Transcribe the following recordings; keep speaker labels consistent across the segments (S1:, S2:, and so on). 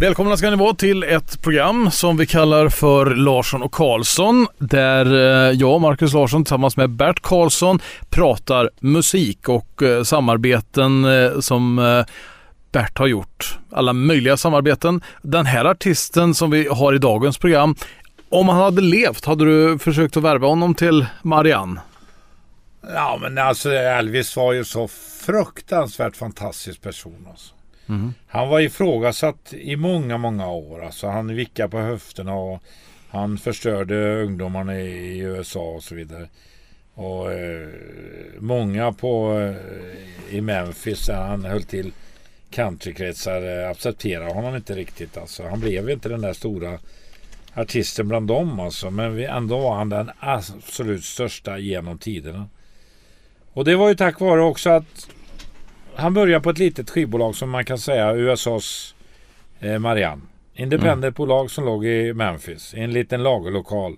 S1: Välkomna ska ni vara till ett program som vi kallar för Larsson och Karlsson där eh, jag jag, Marcus Larsson, tillsammans med Bert Karlsson pratar musik och eh, samarbeten eh, som Bert har gjort. Alla möjliga samarbeten. Den här artisten som vi har i dagens program, om han hade levt, hade du försökt att värva honom till Marianne?
S2: Ja, men alltså Elvis var ju så fruktansvärt fantastisk person. Alltså. Mm. Han var ifrågasatt i många, många år. Alltså han vickade på höfterna och han förstörde ungdomarna i USA och så vidare. Och eh, många på, eh, i Memphis där han höll till countrykretsar eh, accepterade honom inte riktigt. Alltså. Han blev inte den där stora artisten bland dem alltså. Men ändå var han den absolut största genom tiderna. Och det var ju tack vare också att han började på ett litet skivbolag som man kan säga USAs eh, Marianne. Independentbolag mm. som låg i Memphis. I en liten lagerlokal.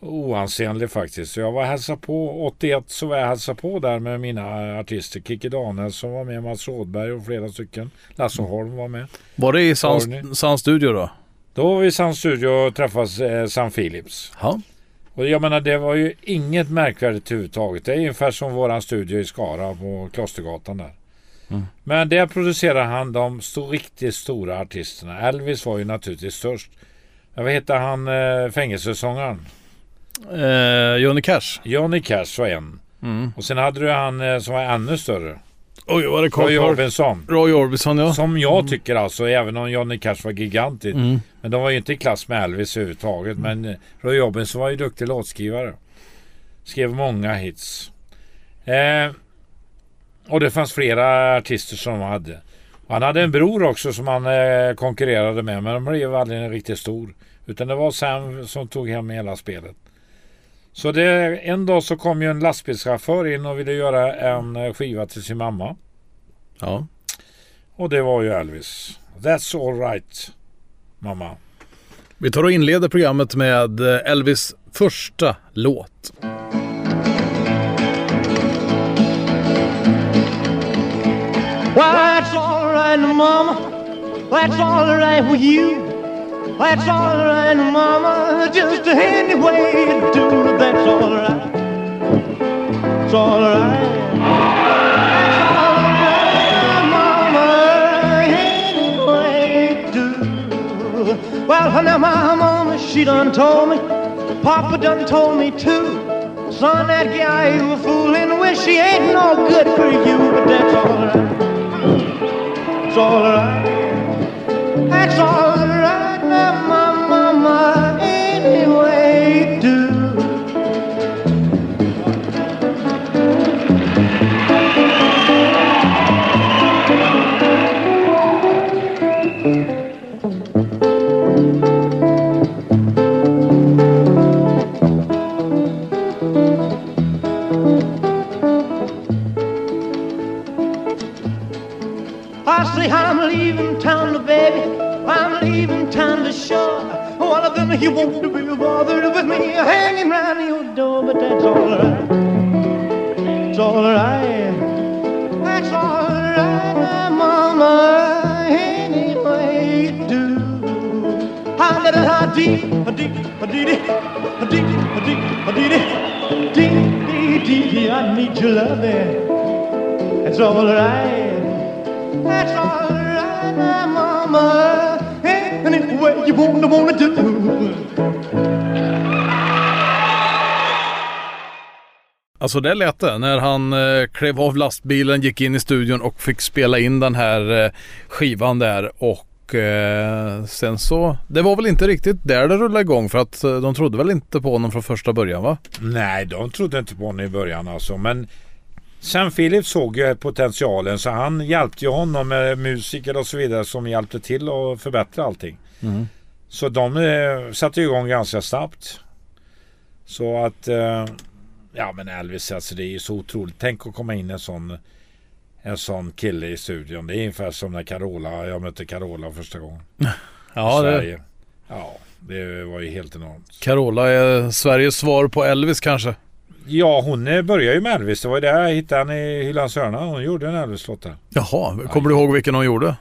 S2: Oansenlig faktiskt. Så jag var hälsa på. 81 så var jag hälsa på där med mina artister. Kikki Danielsson var med. Mats Rådberg och flera stycken. Lasse mm. Holm var med.
S1: Var det i Sound Studio då?
S2: Då var vi i Sound Studio och träffades eh, Sam Philips.
S1: Ja.
S2: Och jag menar det var ju inget märkvärdigt överhuvudtaget. Det är ungefär som våran studio i Skara på Klostergatan där. Mm. Men där producerade han de stor, riktigt stora artisterna. Elvis var ju naturligtvis störst. Vad heter han eh, fängelsesångaren?
S1: Eh, Johnny Cash.
S2: Johnny Cash var en. Mm. Och sen hade du han eh, som var ännu större.
S1: Oj, var det
S2: Roy Orbison.
S1: Roy Orbison ja.
S2: Som jag mm. tycker alltså, även om Johnny Cash var gigantisk. Mm. Men de var ju inte i klass med Elvis överhuvudtaget. Mm. Men eh, Roy Orbison var ju duktig låtskrivare. Skrev många hits. Eh, och det fanns flera artister som han hade. Han hade en bror också som han eh, konkurrerade med. Men de blev aldrig riktigt stor. Utan det var Sam som tog hem hela spelet. Så det, en dag så kom ju en lastbilschaufför in och ville göra en eh, skiva till sin mamma.
S1: Ja.
S2: Och det var ju Elvis. That's all right, mamma.
S1: Vi tar och inleder programmet med eh, Elvis första låt. That's all right, mama. That's all right with you. That's all right, mama. Just any way you do, that's all right. It's all right. That's all right, mama. Any way you do. Well, now my mama, she done told me. Papa done told me too. Son, that guy you a fooling with, she ain't no good for you, but that's all right. It's all right. That's all You won't be bothered with me hanging round your door, but that's all right. It's all right. That's all right, Mama. Anyway you do. I let it hot dee, a dee, a dee, a dee, a dee, a dee, dee, dee, dee, dee. I need your loving. That's all right. That's all right, Mama. Way you wanna, wanna do. Alltså det lät det när han eh, klev av lastbilen, gick in i studion och fick spela in den här eh, skivan där och eh, sen så, det var väl inte riktigt där det rullade igång för att eh, de trodde väl inte på honom från första början va?
S2: Nej, de trodde inte på honom i början alltså men Sam Phillips såg ju potentialen så han hjälpte ju honom med musiker och så vidare som hjälpte till att förbättra allting. Mm. Så de eh, satte igång ganska snabbt. Så att eh, Ja men Elvis alltså det är ju så otroligt. Tänk att komma in en sån En sån kille i studion. Det är ungefär som när Carola Jag mötte Carola första gången.
S1: ja det
S2: Ja det var ju helt enormt.
S1: Carola är Sveriges svar på Elvis kanske?
S2: Ja, hon började ju med Elvis. Det var ju där jag hittade henne i Hylands hörna. Hon gjorde en Elvis-låt där.
S1: Jaha, kommer ja. du ihåg vilken hon gjorde?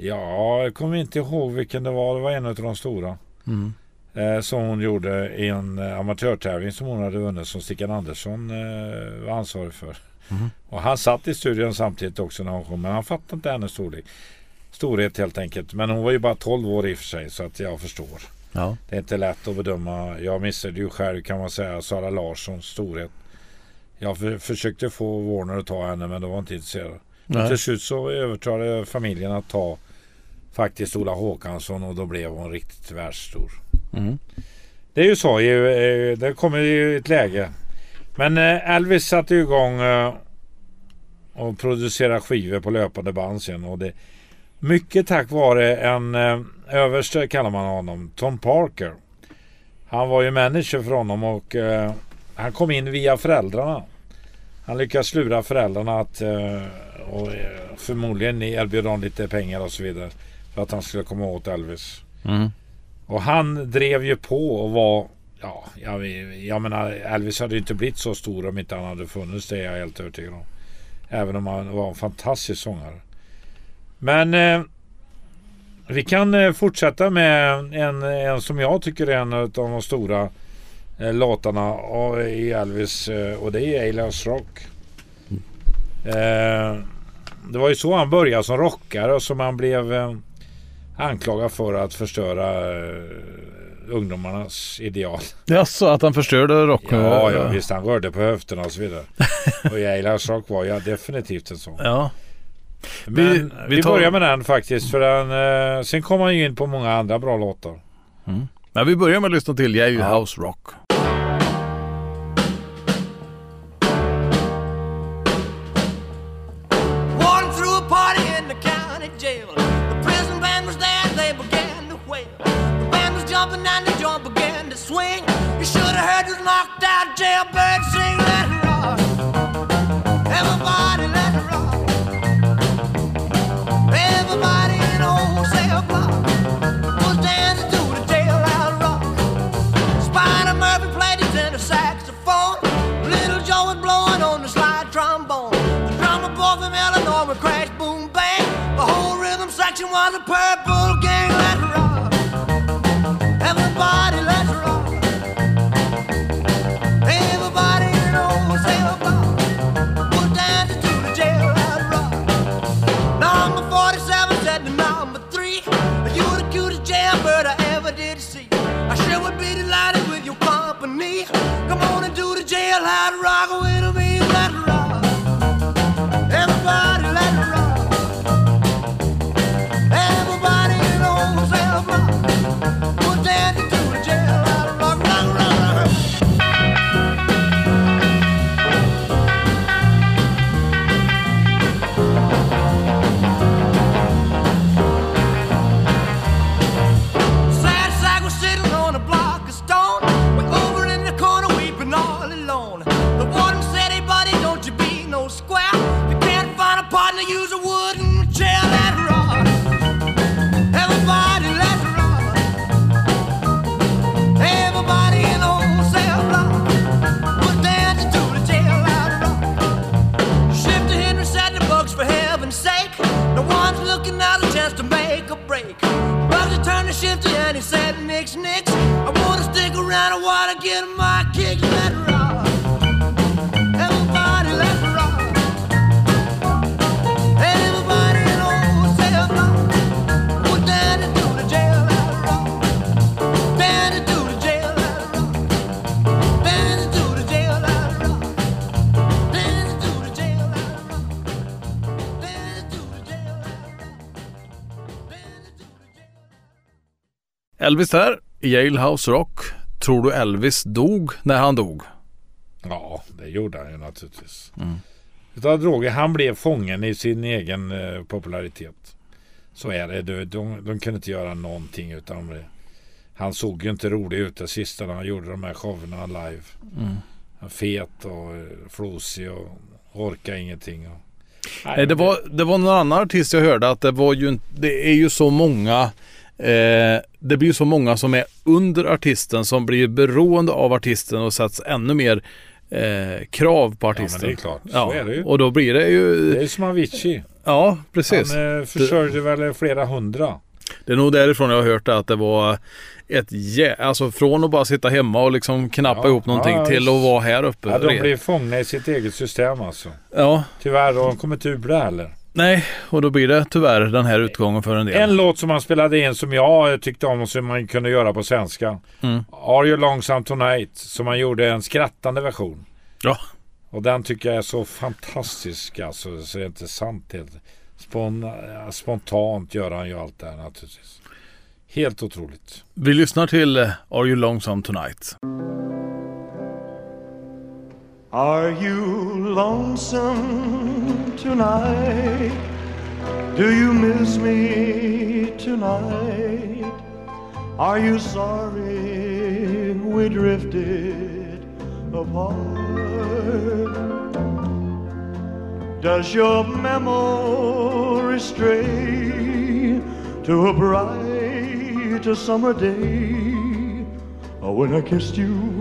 S2: Ja, jag kommer inte ihåg vilken det var. Det var en av de stora.
S3: Mm.
S2: Eh, som hon gjorde i en eh, amatörtävling som hon hade vunnit som Stickan Andersson eh, var ansvarig för.
S3: Mhm.
S2: Och han satt i studion samtidigt också när hon kom. Men han fattade inte hennes storlek. Storhet helt enkelt. Men hon var ju bara 12 år i och för sig så att jag förstår.
S3: Ja.
S2: Det är inte lätt att bedöma. Jag missade ju själv kan man säga Sara Larssons storhet. Jag för, försökte få Warner att ta henne men de var inte
S3: Nej.
S2: till slut så övertalade familjen att ta faktiskt Ola Håkansson och då blev hon riktigt världsstor.
S3: Mm.
S2: Det är ju så. ju, eh, Det kommer ju ett läge. Men eh, Elvis satte ju igång eh, och producerade skivor på löpande band sen. Och det, mycket tack vare en eh, överste kallar man honom, Tom Parker. Han var ju manager för honom och eh, han kom in via föräldrarna. Han lyckades lura föräldrarna att eh, och eh, förmodligen erbjöd dem lite pengar och så vidare. Att han skulle komma åt Elvis.
S3: Mm.
S2: Och han drev ju på och var Ja, jag, jag menar Elvis hade ju inte blivit så stor om inte han hade funnits. Det är jag helt övertygad om. Även om han var en fantastisk sångare. Men eh, vi kan eh, fortsätta med en, en som jag tycker är en av de stora eh, låtarna i Elvis och det är Alias Rock. Eh, det var ju så han började som rockare och som han blev anklagad för att förstöra eh, ungdomarnas ideal.
S3: Jaså, att han förstörde rock?
S2: Ja, ja visst han rörde på höfterna och så vidare. och Alias Rock var ju definitivt en sån.
S3: Ja.
S2: Men
S3: Vi-
S2: vi,
S3: vi tar-
S2: börjar med den faktiskt. För den, eh, sen kom han ju in på många andra bra låtar.
S3: Men vi börjar med att lyssna till
S2: Ja.
S3: House Rock.
S1: Swing. You should have heard this knocked out jailbird sing, let
S3: Elvis där, Jailhouse Rock. Tror du Elvis dog när han dog?
S2: Ja, det gjorde han ju naturligtvis. Utav droger. Han blev fången i sin egen eh, popularitet. Så är det. De, de, de kunde inte göra någonting utan det. Han såg ju inte rolig ut det sista när han gjorde de här showerna live. Han Fet och eh, flosig och orkade ingenting. Och,
S3: Nej, det, var, det var någon annan artist jag hörde att det var ju det är ju så många eh, det blir ju så många som är under artisten som blir beroende av artisten och sätts ännu mer eh, krav på
S2: Ja,
S3: artisten.
S2: men det är klart. Så är det ju.
S3: Och då blir det ju
S2: Det är som Avicii.
S3: Ja, precis.
S2: Han eh, försörjde väl flera hundra.
S3: Det är nog därifrån jag har hört det, att det var ett jä... Alltså från att bara sitta hemma och liksom knappa
S2: Ja,
S3: ihop någonting
S2: ja,
S3: till att vara här uppe.
S2: Ja, de blev fångna i sitt eget system alltså.
S3: ja,
S2: Tyvärr, de kommer inte ur det heller.
S3: Nej, och då blir det tyvärr den här utgången för en del.
S2: En låt som han spelade in som jag tyckte om och som man kunde göra på svenska.
S3: Mm.
S2: Are You Longsome Tonight. Som han gjorde en skrattande version.
S3: Ja,
S2: Och den tycker jag är så fantastisk alltså. Så det är inte sant helt. Spon, spontant gör han ju allt det här naturligtvis. Helt otroligt.
S3: vi lyssnar till Are You Longsome Tonight.
S4: Are you lonesome tonight? Do you miss me tonight? Are you sorry we drifted apart? Does your memory stray to a bright summer day? Or when I kissed you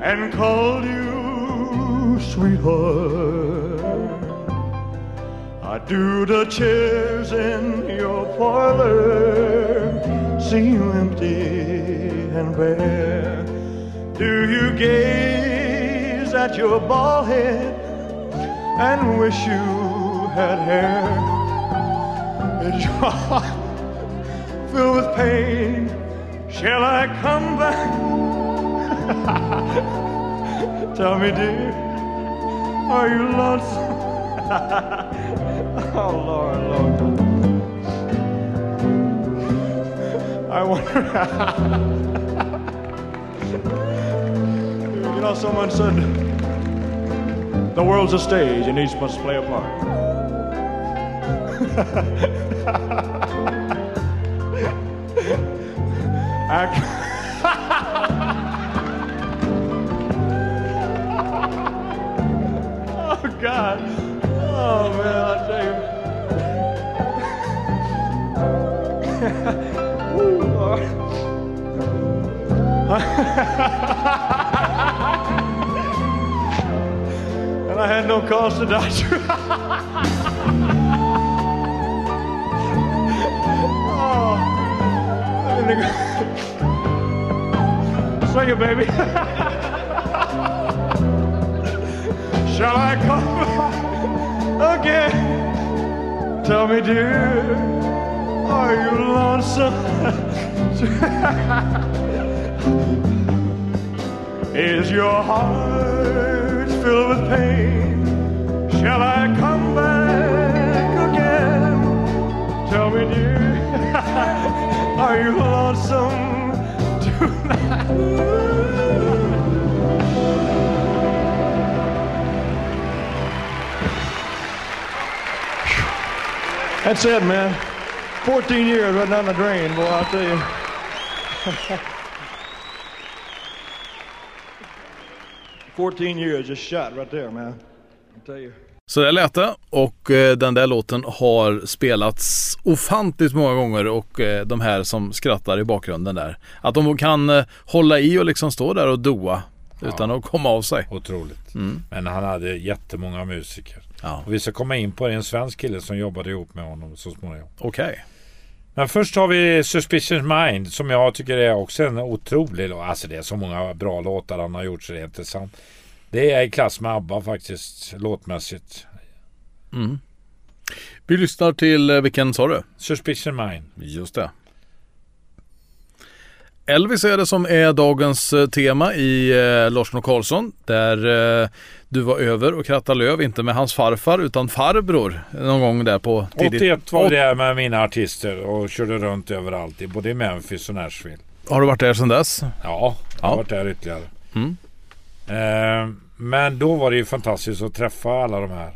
S4: and called you sweetheart. I do the chairs in your parlor seem empty and bare. Do you gaze at your bald head and wish you had hair? Is your heart filled with pain? Shall I come back? Tell me, dear, are you lonesome? oh, Lord, Lord. I wonder. you know, someone said the world's a stage and each must play a part. and I had no cause to you. oh, it, baby. Shall I come again? Tell me, dear, are you lonesome? Is your heart filled with pain? Shall I come back again? Tell me, dear, are you lonesome tonight? That's it, man. 14 years right down the drain, boy, I'll tell you. Fourteen years just shot right there, man. I'll tell you.
S3: Så där lät det och eh, den där låten har spelats ofantligt många gånger och eh, de här som skrattar i bakgrunden där. Att de kan eh, hålla i och liksom stå där och doa utan att komma av sig.
S2: Otroligt. Men han hade jättemånga musiker.
S3: Ja.
S2: Och vi ska komma in på en svensk kille som jobbade ihop med honom så småningom.
S3: Okej.
S2: Men först har vi Suspicious Mind som jag tycker är också en otrolig låt. Alltså det är så många bra låtar han har gjort så det är inte sant. Det är i klass med ABBA faktiskt låtmässigt.
S3: Vi lyssnar till, eh, vilken sa du?
S2: Suspicious Mind.
S3: Just det. Elvis är det som är dagens eh, tema i eh, Larsson och Karlsson. Där eh, du var över och krattade löv, inte med hans farfar utan farbror. Någon gång där på tidigt...
S2: 81 var det med mina artister och körde runt överallt i både Memphis och Nashville.
S3: Har du varit där sedan dess?
S2: Ja, jag har
S3: Ja.
S2: varit där ytterligare.
S3: Mm.
S2: Eh, men då var det ju fantastiskt att träffa alla de här.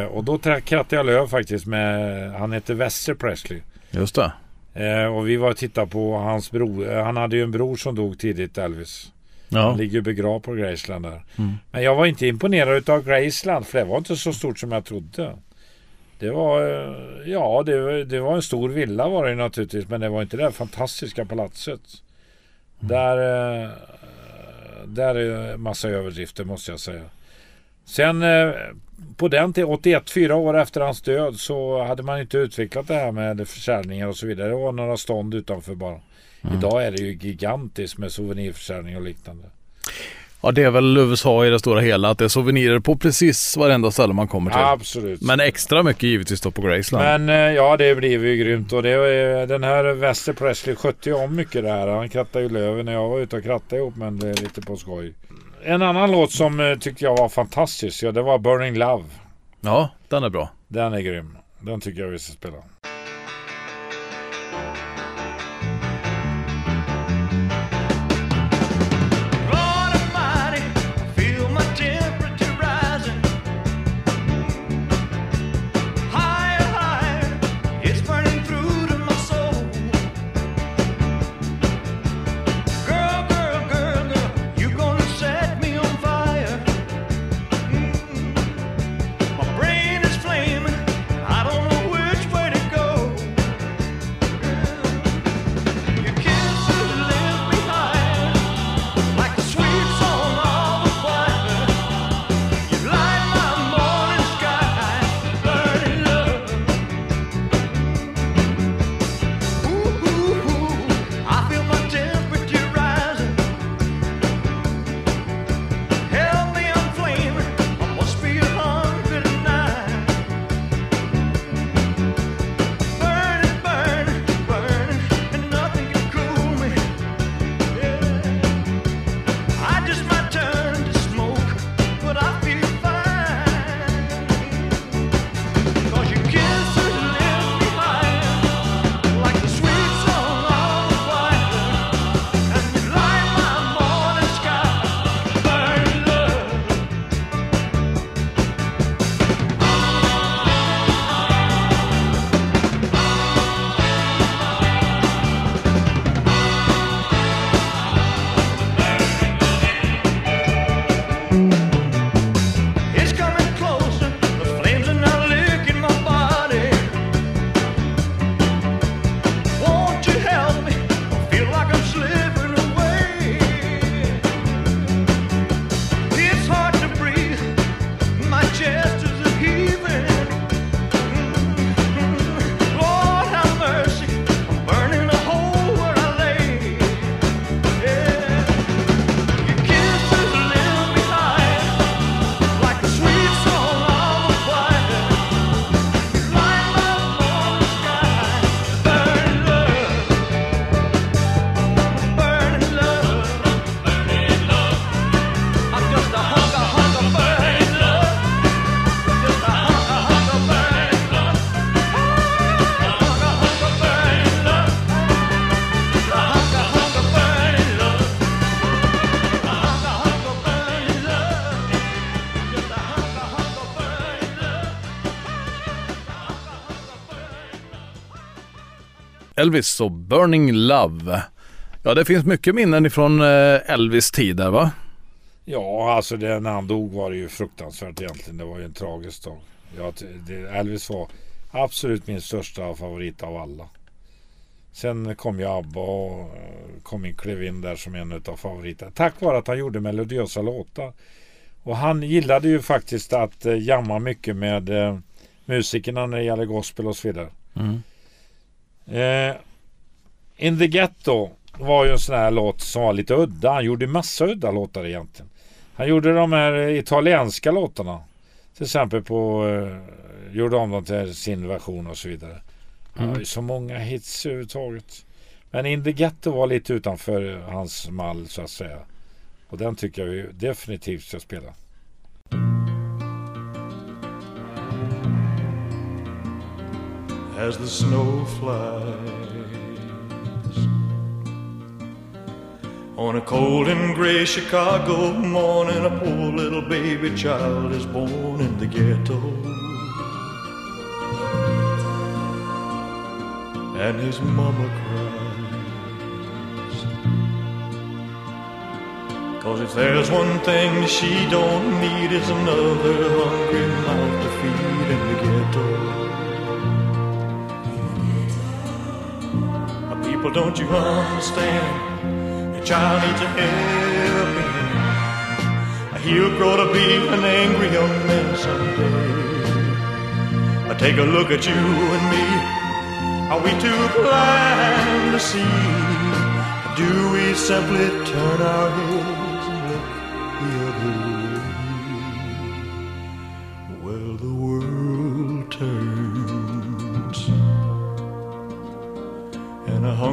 S2: Eh, och då krattade jag löv faktiskt med, han heter Wester Presley.
S3: Just det.
S2: Eh, och vi var och tittade på hans bror. Eh, han hade ju en bror som dog tidigt, Elvis.
S3: Ja.
S2: Han ligger ju begravd på Graceland där.
S3: Mm.
S2: Men jag var inte imponerad av Graceland för det var inte så stort som jag trodde. Det var, eh, ja det, var- det var en stor villa var det ju naturligtvis men det var inte det där fantastiska palatset. Där, eh, där är massa överdrifter måste jag säga. Sen på den till 81, fyra år efter hans död så hade man inte utvecklat det här med försäljningar och så vidare. Det var några stånd utanför bara. Mm. Idag är det ju gigantiskt med souvenirförsäljning och liknande.
S3: Ja det är väl USA i det stora hela att det är souvenirer på precis varenda ställe man kommer till.
S2: Absolut.
S3: Men extra mycket givetvis då på Graceland.
S2: Men eh, ja det blir ju grymt och det är, den här Wester Presley skötte ju om mycket där. Han krattade ju löven när jag var ute och krattade ihop men det är lite på skoj. En annan låt som eh, tyckte jag var fantastisk, ja det var Burning Love.
S3: Ja, den är bra.
S2: Den är grym. Den tycker jag vi ska spela.
S3: Elvis och Burning Love. Ja, det finns mycket minnen ifrån eh, Elvis tid där va?
S2: Ja, alltså det, när han dog var det ju fruktansvärt egentligen. Det var ju en tragisk dag. Ja, det, Elvis var absolut min största favorit av alla. Sen kom ju ABBA och eh, kom in, klev in där som en av favoriterna. Tack vare att han gjorde melodiösa låtar. Och han gillade ju faktiskt att eh, jamma mycket med eh, musikerna när det gäller gospel och så vidare. Mm. Eh, In the Ghetto var ju en sån här låt som var lite udda. Han gjorde massa udda låtar egentligen. Han gjorde de här italienska låtarna. Till exempel på... Eh, gjorde om dem till sin version och så vidare. Han har ju så många hits överhuvudtaget. Men In the Ghetto var lite utanför hans mall så att säga. Och den tycker jag vi definitivt ska spela.
S4: As the snow flies. On a cold and gray Chicago morning, a poor little baby child is born in the ghetto. And his mama cries. Cause if there's one thing she don't need, it's another hungry mouth to feed in the ghetto. People, don't you understand? Your child needs a helping hand. He'll grow to be an angry young man someday. I take a look at you and me. Are we too blind to see? Do we simply turn our heads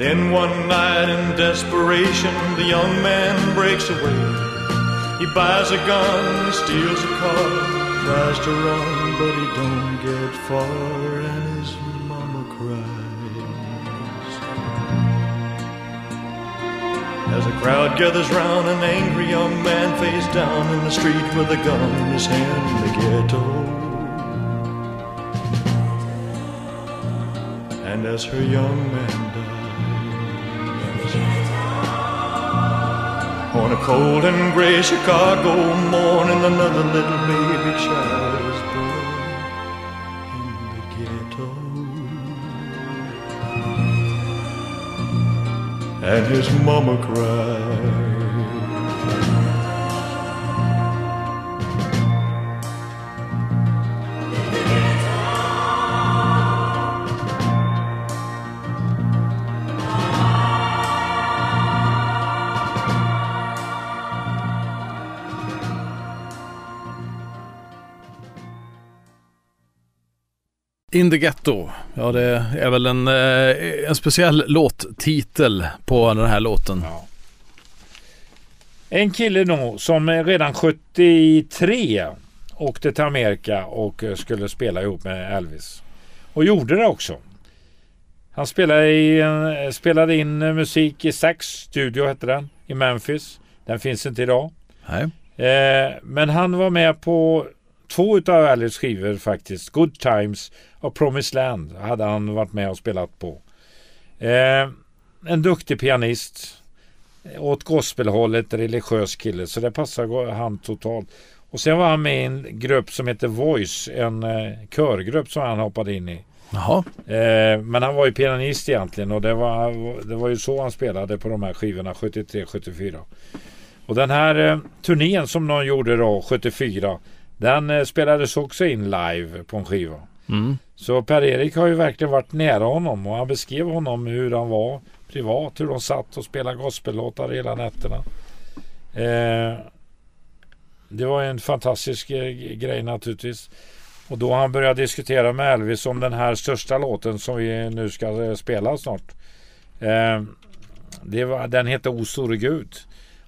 S4: Then one night in desperation, the young man breaks away. He buys a gun, steals a car, tries to run, but he don't get far, and his mama cries. As a crowd gathers round, an angry young man face down in the street with a gun in his hand the ghetto. And as her young man on a cold and gray Chicago morning, another little baby child is born in the ghetto. And his mama cried.
S3: In the Ghetto. Ja, det är väl en, eh, en speciell låttitel på den här låten.
S2: Ja. En kille nog som redan 73 åkte till Amerika och eh, skulle spela ihop med Elvis. Och gjorde det också. Han spelade, i, en- spelade in musik i Sax Studio hette den i Memphis. Den finns inte idag.
S3: Nej.
S2: Eh, men han var med på två utav Elvis skivor faktiskt. Good Times och Promised Land hade han varit med och spelat på. Eh, en duktig pianist. Åt gospelhållet, religiös kille. Så det passar han totalt. Och sen var han med i en grupp som heter Voice. En eh, körgrupp som han hoppade in i.
S3: Jaha.
S2: Eh, men han var ju pianist egentligen och det var, det var ju så han spelade på de här skivorna 73-74. Och den här eh, turnén som de gjorde då 74 den eh, spelades också in live på en skiva.
S3: Mm.
S2: Så Per-Erik har ju verkligen varit nära honom och han beskrev honom hur han var privat, hur de satt och spelade gospellåtar hela nätterna. Eh, det var en fantastisk eh, grej naturligtvis. Och då han började diskutera med Elvis om den här största låten som vi nu ska eh, spela snart. Eh, det var, den heter O store Gud.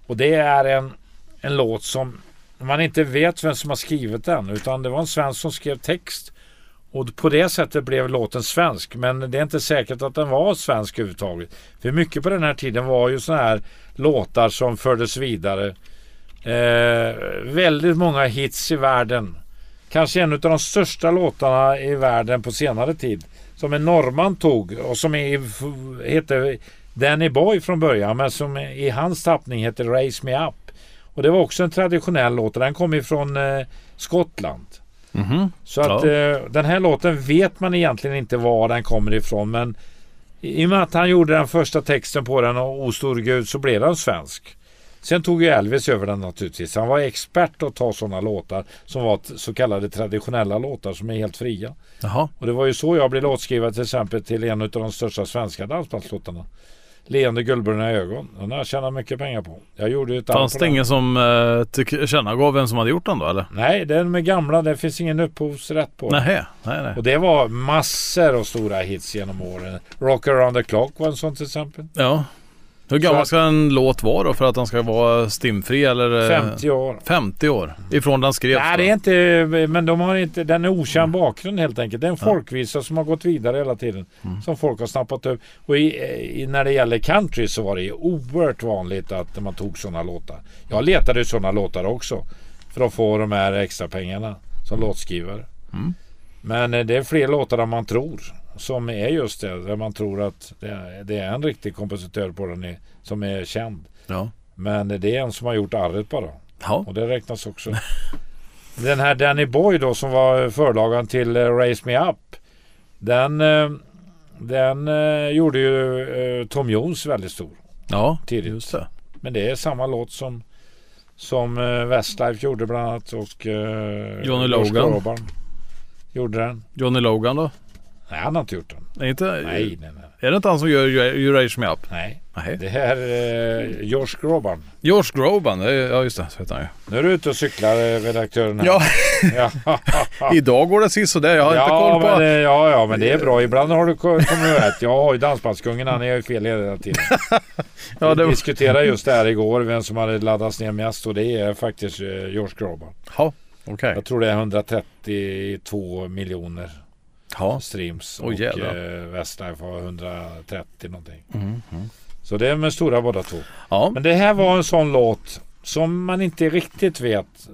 S2: Och det är en, en låt som man inte vet vem som har skrivit den. Utan det var en svensk som skrev text. Och på det sättet blev låten svensk. Men det är inte säkert att den var svensk överhuvudtaget. För mycket på den här tiden var ju sådana här låtar som fördes vidare. Eh, väldigt många hits i världen. Kanske en av de största låtarna i världen på senare tid. Som en norrman tog och som är, heter Danny Boy från början. Men som i hans tappning heter Raise Me Up. Och det var också en traditionell låt. Den kom ifrån eh, Skottland.
S3: Mhm.
S2: Så att eh, den här låten vet man egentligen inte var den kommer ifrån. Men i och med att han gjorde den första texten på den och O stor Gud så blev den svensk. Sen tog ju Elvis över den naturligtvis. Han var expert att ta sådana låtar som var så kallade traditionella låtar som är helt fria.
S3: Jaha.
S2: Och det var ju så jag blev låtskrivare till exempel till en av de största svenska dansbandslåtarna. Leende guldbruna ögon. Den har jag tjänat mycket pengar på. Jag gjorde ett
S3: Fanns det ingen som eh, tillkännagav vem som hade gjort den då eller?
S2: Nej, den är gamla. Det finns ingen upphovsrätt på den.
S3: Nej, nej, nej.
S2: Och det var massor av stora hits genom åren. Rock around the clock var en sån till exempel.
S3: Ja. Hur gammal ska en låt vara då för att den ska vara stimfri eller? eh,
S2: 50 år.
S3: 50 år ifrån den skrevs?
S2: Nej, det är inte, men de har inte, den är okänd bakgrund helt enkelt. Det är en folkvisa som har gått vidare hela tiden. Som folk har snappat upp. Och i, i, när det gäller country så var det ju oerhört vanligt att man tog sådana låtar. Jag letade sådana låtar också. För att få de här extra pengarna som låtskrivare. Men eh, det är fler låtar än man tror. Som är just det. Där man tror att det är, en riktig kompositör på den som är känd.
S4: Ja.
S2: Men det är en som har gjort arret bara.
S4: Ja.
S2: Och det räknas också. den här Danny Boy då som var förlagan till eh, Raise Me Up. Den, eh, den eh, gjorde ju Tom Jones väldigt stor.
S4: Ja,
S2: Tidigt.
S4: just det.
S2: Men det är samma låt som som Westlife gjorde bland annat och
S4: Johnny Logan.
S2: Gjorde den.
S4: Johnny Logan då?
S2: Nej, han har inte gjort den.
S4: Är, inte,
S2: Nej, nej, nej.
S4: är det inte han som gör You Raise Me Up?
S2: nej.
S4: Nej.
S2: Det här är eh, George Groban.
S4: George Groban, ja just det, så heter han ju.
S2: Nu är du ute och cyklar eh, redaktören här.
S4: Ja,
S2: ja.
S4: idag går det sisådär. Jag har inte
S2: Ja,
S4: koll på...
S2: men, ja, ja, men det är bra. Ibland har du ko- kommit rätt. Jag har ju Dansbandskungen, han är ju fel hela tiden.
S4: Ja, det
S2: Vi diskuterade just det här igår, vem som hade laddats ner mest och det är faktiskt eh, George Groban.
S4: Ja, okej.
S2: Jag tror det är 132 miljoner
S4: Ja.
S2: streams och
S4: jävlar.
S2: eh, Westlife har 130 någonting.
S4: Mm,
S2: Så det är med stora båda två.
S4: ja.
S2: Men det här var en sån låt som man inte riktigt vet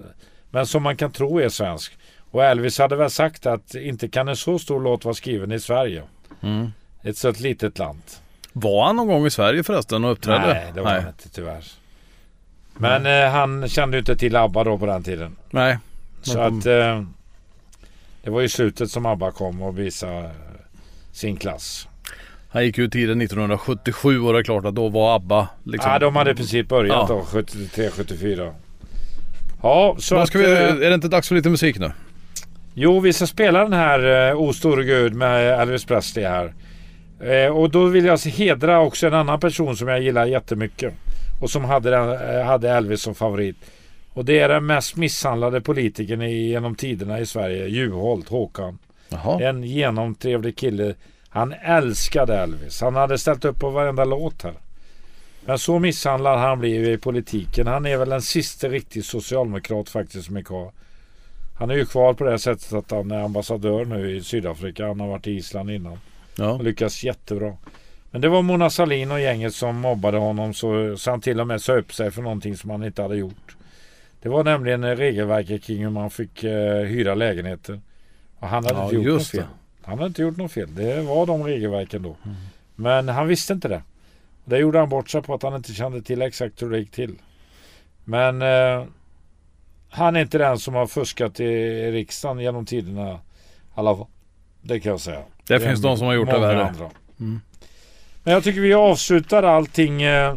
S2: men som man kan tro är svensk. Och Elvis hade väl sagt att inte kan en så stor låt vara skriven i Sverige.
S4: Mm.
S2: Ett så ett litet land.
S4: Var han någon gång i Sverige förresten och uppträdde?
S2: Nej, det var han inte tyvärr. Men eh, han kände ju inte till ABBA då på den tiden.
S4: Nej.
S2: Så
S4: kom-
S2: att eh, det var i slutet som ABBA kom och visade eh, sin klass.
S4: Han gick ut tiden 1977 och det är klart att då var ABBA liksom...
S2: Ja, de hade i princip börjat
S4: Ja.
S2: då, 73, 74. Ja, så att,
S4: vi,
S2: eh,
S4: är det inte dags för lite musik nu?
S2: Jo, vi ska spela den här eh, O store Gud med Elvis Presley här. Och då vill jag hedra också en annan person som jag gillar jättemycket. Och som hade, hade Elvis som favorit. Och det är den mest misshandlade politikern i, genom tiderna i Sverige, Juholt, Håkan.
S4: Jaha.
S2: En genomtrevlig kille. Han älskade Elvis. Han hade ställt upp på varenda låt här. Men så misshandlad han blev i politiken. Han är väl den sista riktigt socialdemokrat faktiskt som är kvar. Han är ju kvar på det sättet att han är ambassadör nu i Sydafrika. Han har varit i Island innan
S4: Ja.
S2: och lyckats jättebra. Men det var Mona Sahlin och gänget som mobbade honom så, så han till och med sa upp sig för någonting som han inte hade gjort. Det var nämligen eh, regelverket kring hur man fick eh, hyra lägenheter. Och han hade
S4: Ja,
S2: inte gjort något fel.
S4: det.
S2: Han hade inte gjort något fel. Det var de regelverken då. Men han visste inte det. Det gjorde han bort sig på att han inte kände till exakt hur det gick till. Men eh, han är inte den som har fuskat i riksdagen genom tiderna. i Alla fall. Det kan jag säga.
S4: Det
S2: är
S4: finns de som har gjort det värre.
S2: andra.
S4: Mm.
S2: Men jag tycker vi avslutar allting eh,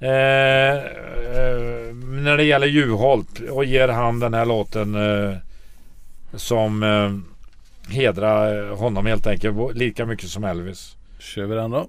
S2: eh, eh, när det gäller Juholt och ger han den här låten eh, som eh, hedrar honom helt enkelt lika mycket som Elvis.
S4: Kör vi den då.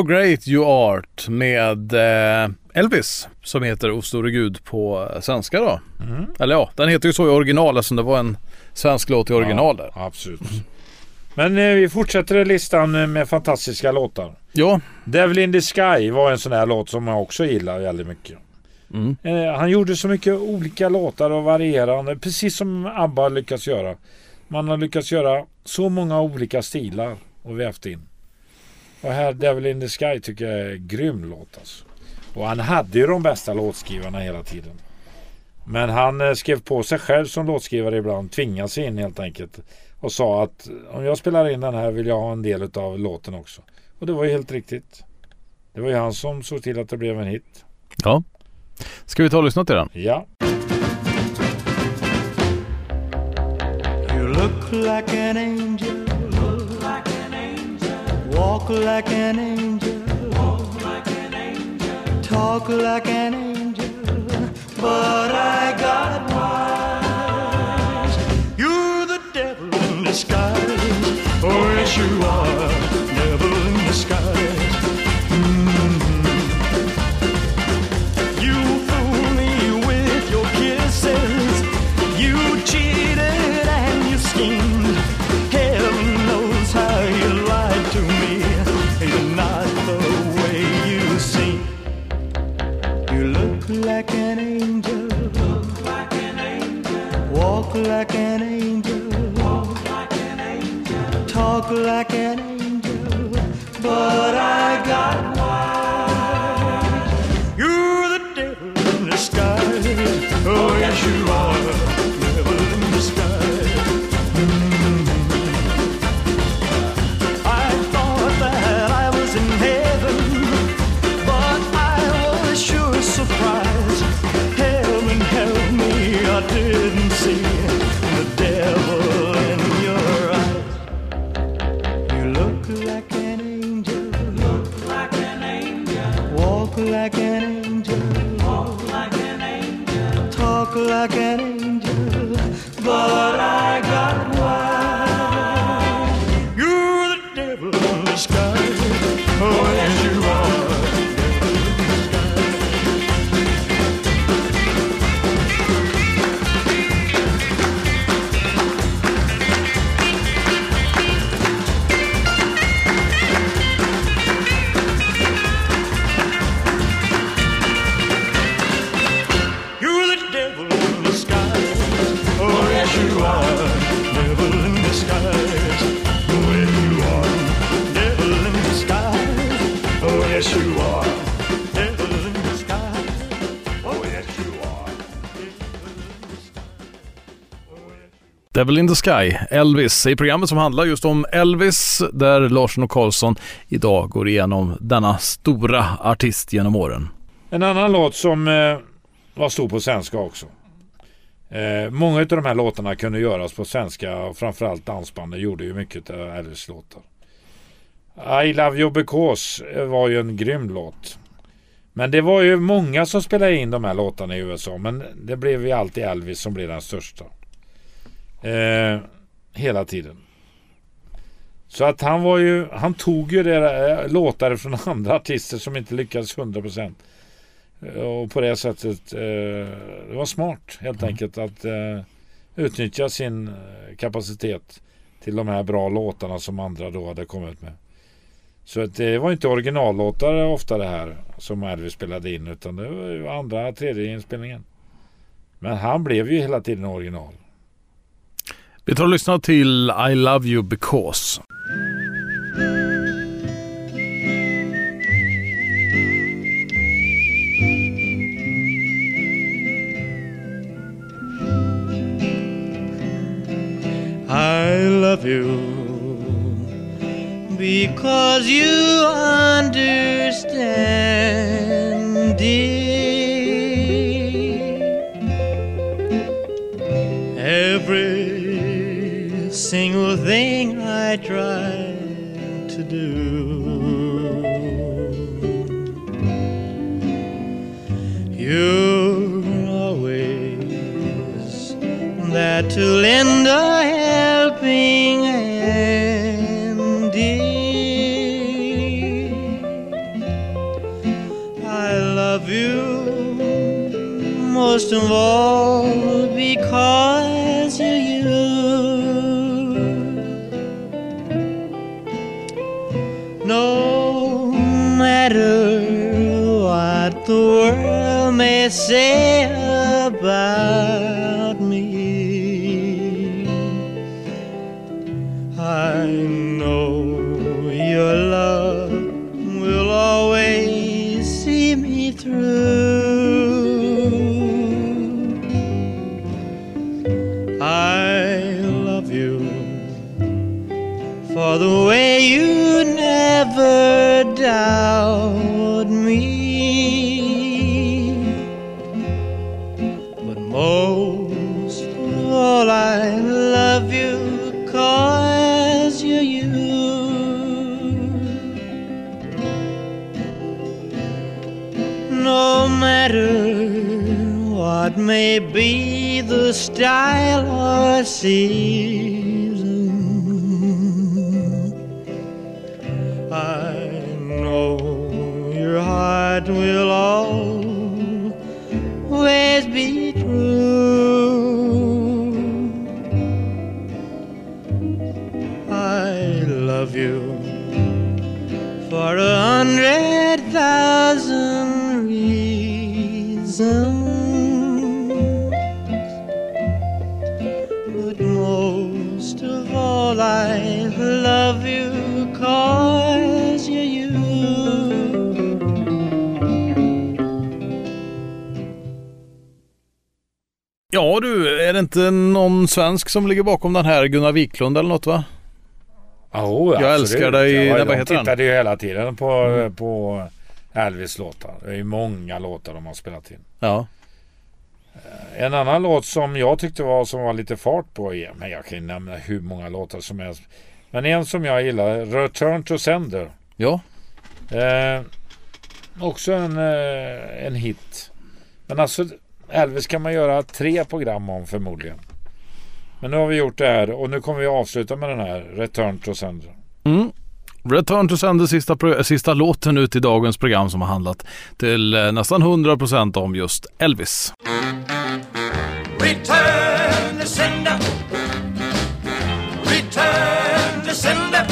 S5: How Great
S3: You Art med eh, Elvis som heter O store Gud på eh, svenska då. Eller ja, den heter ju så i original eftersom det var en svensk låt i original där.
S2: Absolut. Men eh, vi fortsätter listan eh, med fantastiska låtar.
S3: Ja,
S2: Devil in the Sky var en sån här låt som jag också gillar väldigt mycket.
S3: Mm.
S2: Eh, han gjorde så mycket olika låtar och varierande, precis som ABBA lyckats göra. Man har lyckats göra så många olika stilar och vävt in. Och här Devil in the Sky tycker jag är en grym låt alltså. Och han hade ju de bästa låtskrivarna hela tiden. Men han eh, skrev på sig själv som låtskrivare ibland, tvingade sig in helt enkelt. Och sa att om jag spelar in den här vill jag ha en del av låten också. Och det var ju helt riktigt. Det var ju han som såg till att det blev en hit.
S3: ja. Ska vi ta och lyssna till den?
S2: Ja.
S1: You look like an angel. Walk like an angel. Walk like an angel. Talk like an angel. But I got wise.
S4: You're the devil in disguise. Oh, yes, you are.
S1: Like an angel. But I got wise.
S4: You're the devil in disguise. Oh, yes, you are. Devil in disguise. I thought that I was in heaven, but I was sure surprised. Heaven help me, I didn't see the devil Devil in the
S3: Sky, Elvis, i programmet som handlar just om Elvis där Larsson och Karlsson idag går igenom denna stora artist genom åren.
S2: En annan låt som eh, var stor på svenska också. Eh, många av de här låtarna kunde göras på svenska och framförallt dansbanden gjorde ju mycket av Elvis låtar. I Love You Because eh, var ju en grym låt. Men det var ju många som spelade in de här låtarna i USA men det blev ju alltid Elvis som blev den största. Eh, hela tiden. Så att han var ju, han tog ju det, eh, låtar från andra artister som inte lyckades 100%. Eh, Och på det sättet, eh, det var smart helt enkelt att eh, utnyttja sin eh, kapacitet till de här bra låtarna som andra då hade kommit med. Så att det var inte originallåtar ofta det här som Elvis spelade in utan det var ju andra, tredje inspelningen. Men han blev ju hela tiden original.
S3: Vi tar och lyssnar till I Love You Because.
S1: I love you because you understand, dear. Every single thing I try to do. You're always there to lend a helping hand. I love you most of all say love you cause you're you. No matter what may be the style or season, I know your heart will always
S3: inte någon svensk som ligger bakom den här Gunnar Wiklund eller något va?
S2: Jo,
S3: Jag älskar dig-
S2: Ja,
S3: nej, vad
S2: de
S3: heter den?
S2: tittade ju hela tiden på, på Elvis låtar. Det är ju många låtar de har spelat in.
S3: Ja.
S2: En annan låt som jag tyckte var som var lite fart på är, men jag kan ju nämna hur många låtar som helst. Men en som jag gillar, Return to Sender.
S3: Ja.
S2: Eh, också en, eh, en hit. Men alltså Elvis kan man göra tre program om förmodligen. Men nu har vi gjort det här och nu kommer vi avsluta med den här Return to Sender.
S3: Mm. Return to Sender, sista, pro- sista låten ut i dagens program som har handlat till eh, nästan 100% om just Elvis.
S4: Return to sender. Return to sender.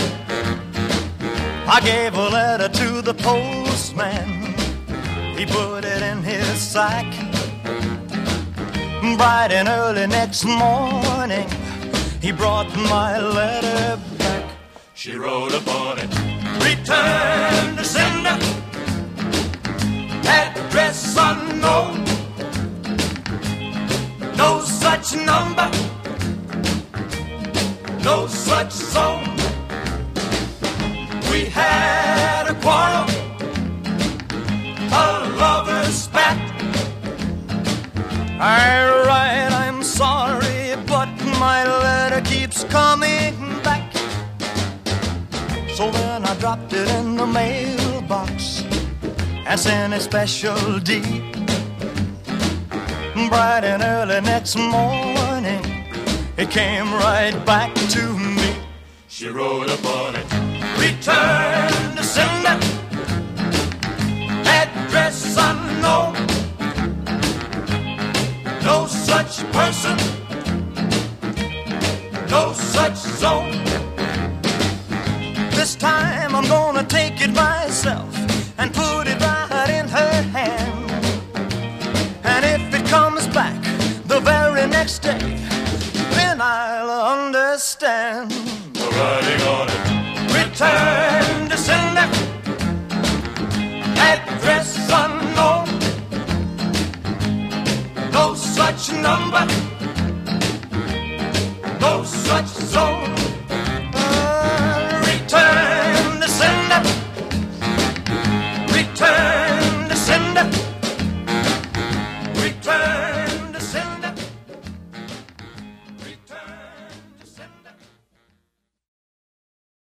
S4: I gave a letter to the postman. He put it in his sack. Bright and early next morning, he brought my letter back. She wrote upon it, Return to sender. Address unknown. No such number, no such zone. We had a quarrel, I write, I'm sorry, but my letter keeps coming back. So then I dropped it in the mailbox and sent a special deed bright and early next morning, it came right back to me. She wrote upon it, return no such zone. This time I'm gonna take it myself and put it right in her hand. And if it comes back the very next day, then I'll understand. The writing on it. Return to sender. Address unknown. No such number.